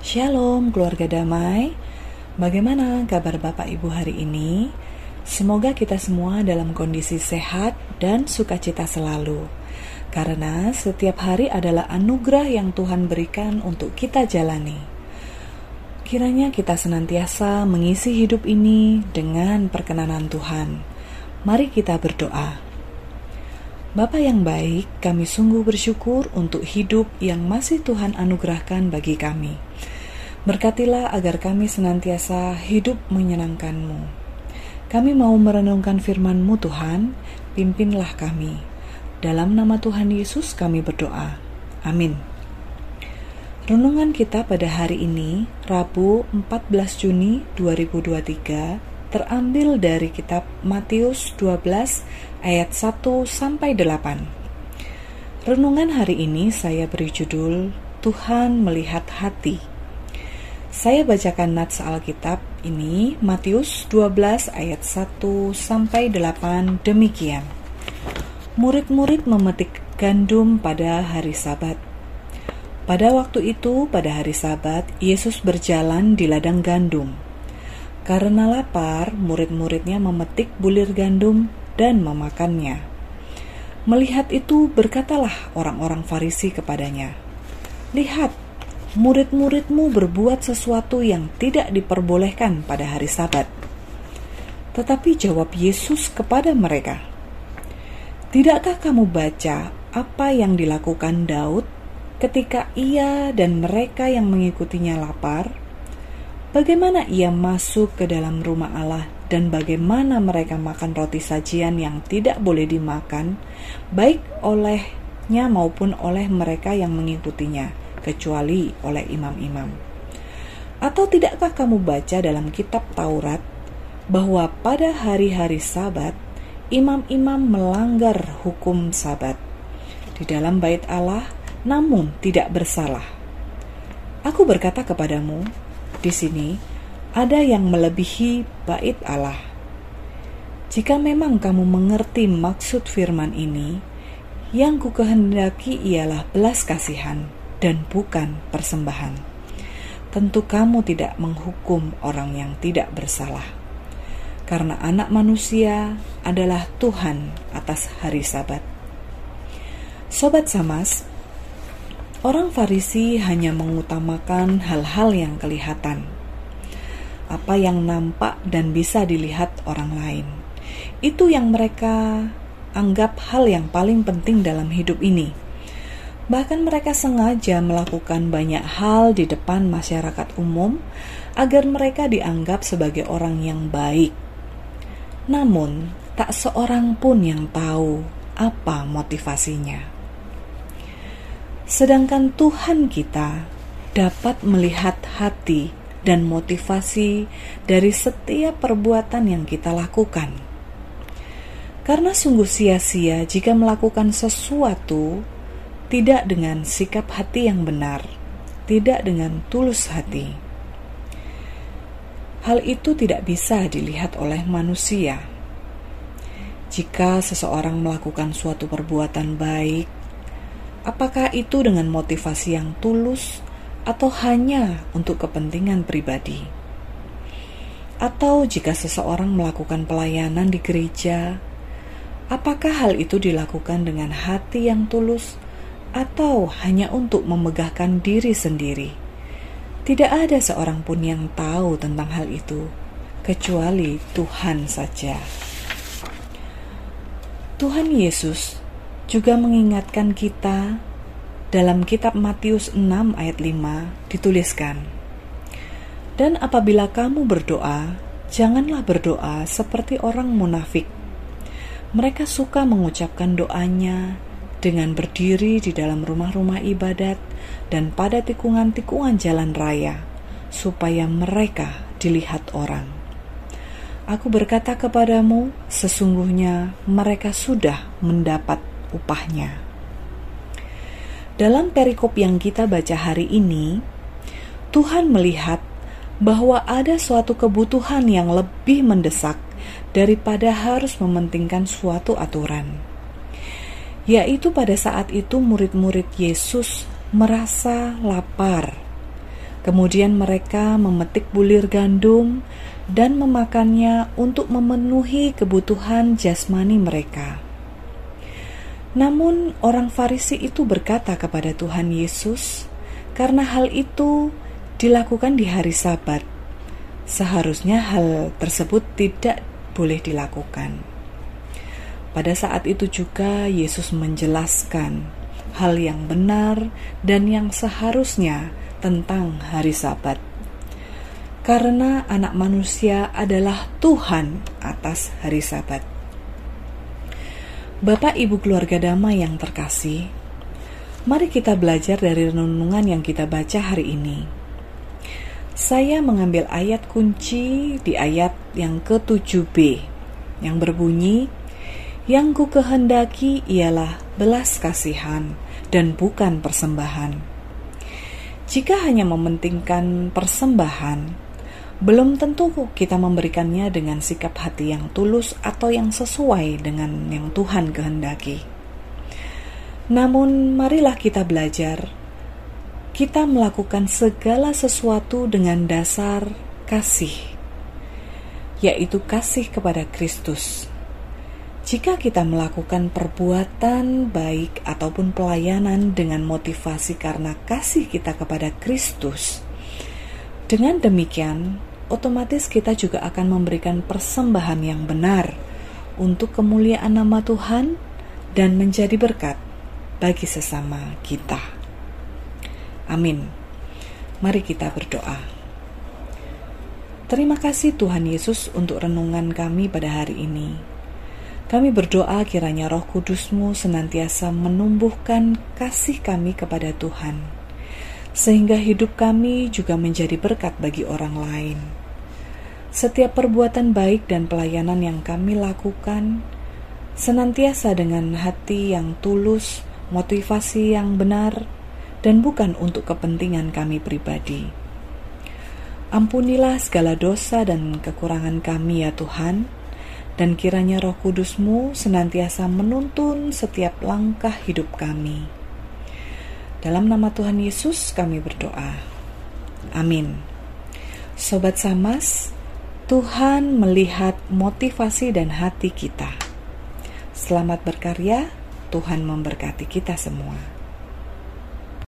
Shalom keluarga damai. Bagaimana kabar Bapak Ibu hari ini? Semoga kita semua dalam kondisi sehat dan sukacita selalu. Karena setiap hari adalah anugerah yang Tuhan berikan untuk kita jalani. Kiranya kita senantiasa mengisi hidup ini dengan perkenanan Tuhan. Mari kita berdoa Bapa yang baik, kami sungguh bersyukur untuk hidup yang masih Tuhan anugerahkan bagi kami. Berkatilah agar kami senantiasa hidup menyenangkan-Mu. Kami mau merenungkan firman-Mu Tuhan, pimpinlah kami. Dalam nama Tuhan Yesus kami berdoa. Amin. Renungan kita pada hari ini, Rabu 14 Juni 2023, terambil dari kitab Matius 12 ayat 1 sampai 8. Renungan hari ini saya beri judul Tuhan melihat hati. Saya bacakan nats Alkitab ini Matius 12 ayat 1 sampai 8 demikian. Murid-murid memetik gandum pada hari Sabat. Pada waktu itu, pada hari Sabat, Yesus berjalan di ladang gandum karena lapar, murid-muridnya memetik bulir gandum dan memakannya. Melihat itu, berkatalah orang-orang Farisi kepadanya, "Lihat, murid-muridmu berbuat sesuatu yang tidak diperbolehkan pada hari Sabat." Tetapi jawab Yesus kepada mereka, "Tidakkah kamu baca apa yang dilakukan Daud ketika ia dan mereka yang mengikutinya lapar?" Bagaimana ia masuk ke dalam rumah Allah dan bagaimana mereka makan roti sajian yang tidak boleh dimakan, baik olehnya maupun oleh mereka yang mengikutinya, kecuali oleh imam-imam. Atau tidakkah kamu baca dalam kitab Taurat bahwa pada hari-hari Sabat, imam-imam melanggar hukum Sabat di dalam bait Allah, namun tidak bersalah? Aku berkata kepadamu, di sini ada yang melebihi bait Allah. Jika memang kamu mengerti maksud firman ini, yang ku kehendaki ialah belas kasihan dan bukan persembahan. Tentu kamu tidak menghukum orang yang tidak bersalah. Karena anak manusia adalah Tuhan atas hari sabat. Sobat Samas, Orang Farisi hanya mengutamakan hal-hal yang kelihatan, apa yang nampak dan bisa dilihat orang lain. Itu yang mereka anggap hal yang paling penting dalam hidup ini. Bahkan mereka sengaja melakukan banyak hal di depan masyarakat umum agar mereka dianggap sebagai orang yang baik. Namun, tak seorang pun yang tahu apa motivasinya. Sedangkan Tuhan kita dapat melihat hati dan motivasi dari setiap perbuatan yang kita lakukan. Karena sungguh sia-sia jika melakukan sesuatu tidak dengan sikap hati yang benar, tidak dengan tulus hati. Hal itu tidak bisa dilihat oleh manusia. Jika seseorang melakukan suatu perbuatan baik, Apakah itu dengan motivasi yang tulus atau hanya untuk kepentingan pribadi? Atau jika seseorang melakukan pelayanan di gereja, apakah hal itu dilakukan dengan hati yang tulus atau hanya untuk memegahkan diri sendiri? Tidak ada seorang pun yang tahu tentang hal itu, kecuali Tuhan saja. Tuhan Yesus juga mengingatkan kita dalam kitab Matius 6 ayat 5 dituliskan Dan apabila kamu berdoa janganlah berdoa seperti orang munafik. Mereka suka mengucapkan doanya dengan berdiri di dalam rumah-rumah ibadat dan pada tikungan-tikungan jalan raya supaya mereka dilihat orang. Aku berkata kepadamu, sesungguhnya mereka sudah mendapat upahnya. Dalam perikop yang kita baca hari ini, Tuhan melihat bahwa ada suatu kebutuhan yang lebih mendesak daripada harus mementingkan suatu aturan, yaitu pada saat itu murid-murid Yesus merasa lapar. Kemudian mereka memetik bulir gandum dan memakannya untuk memenuhi kebutuhan jasmani mereka. Namun, orang Farisi itu berkata kepada Tuhan Yesus, "Karena hal itu dilakukan di hari Sabat, seharusnya hal tersebut tidak boleh dilakukan." Pada saat itu juga Yesus menjelaskan hal yang benar dan yang seharusnya tentang hari Sabat karena anak manusia adalah Tuhan atas hari Sabat. Bapak Ibu keluarga damai yang terkasih, mari kita belajar dari renungan yang kita baca hari ini. Saya mengambil ayat kunci di ayat yang ke-7b yang berbunyi, Yang ku kehendaki ialah belas kasihan dan bukan persembahan. Jika hanya mementingkan persembahan, belum tentu kita memberikannya dengan sikap hati yang tulus atau yang sesuai dengan yang Tuhan kehendaki. Namun, marilah kita belajar. Kita melakukan segala sesuatu dengan dasar kasih, yaitu kasih kepada Kristus. Jika kita melakukan perbuatan baik ataupun pelayanan dengan motivasi karena kasih kita kepada Kristus, dengan demikian otomatis kita juga akan memberikan persembahan yang benar untuk kemuliaan nama Tuhan dan menjadi berkat bagi sesama kita. Amin. Mari kita berdoa. Terima kasih Tuhan Yesus untuk renungan kami pada hari ini. Kami berdoa kiranya roh kudusmu senantiasa menumbuhkan kasih kami kepada Tuhan, sehingga hidup kami juga menjadi berkat bagi orang lain. Setiap perbuatan baik dan pelayanan yang kami lakukan senantiasa dengan hati yang tulus, motivasi yang benar, dan bukan untuk kepentingan kami pribadi. Ampunilah segala dosa dan kekurangan kami ya Tuhan, dan kiranya roh kudusmu senantiasa menuntun setiap langkah hidup kami. Dalam nama Tuhan Yesus kami berdoa. Amin. Sobat Samas, Tuhan melihat motivasi dan hati kita. Selamat berkarya, Tuhan memberkati kita semua.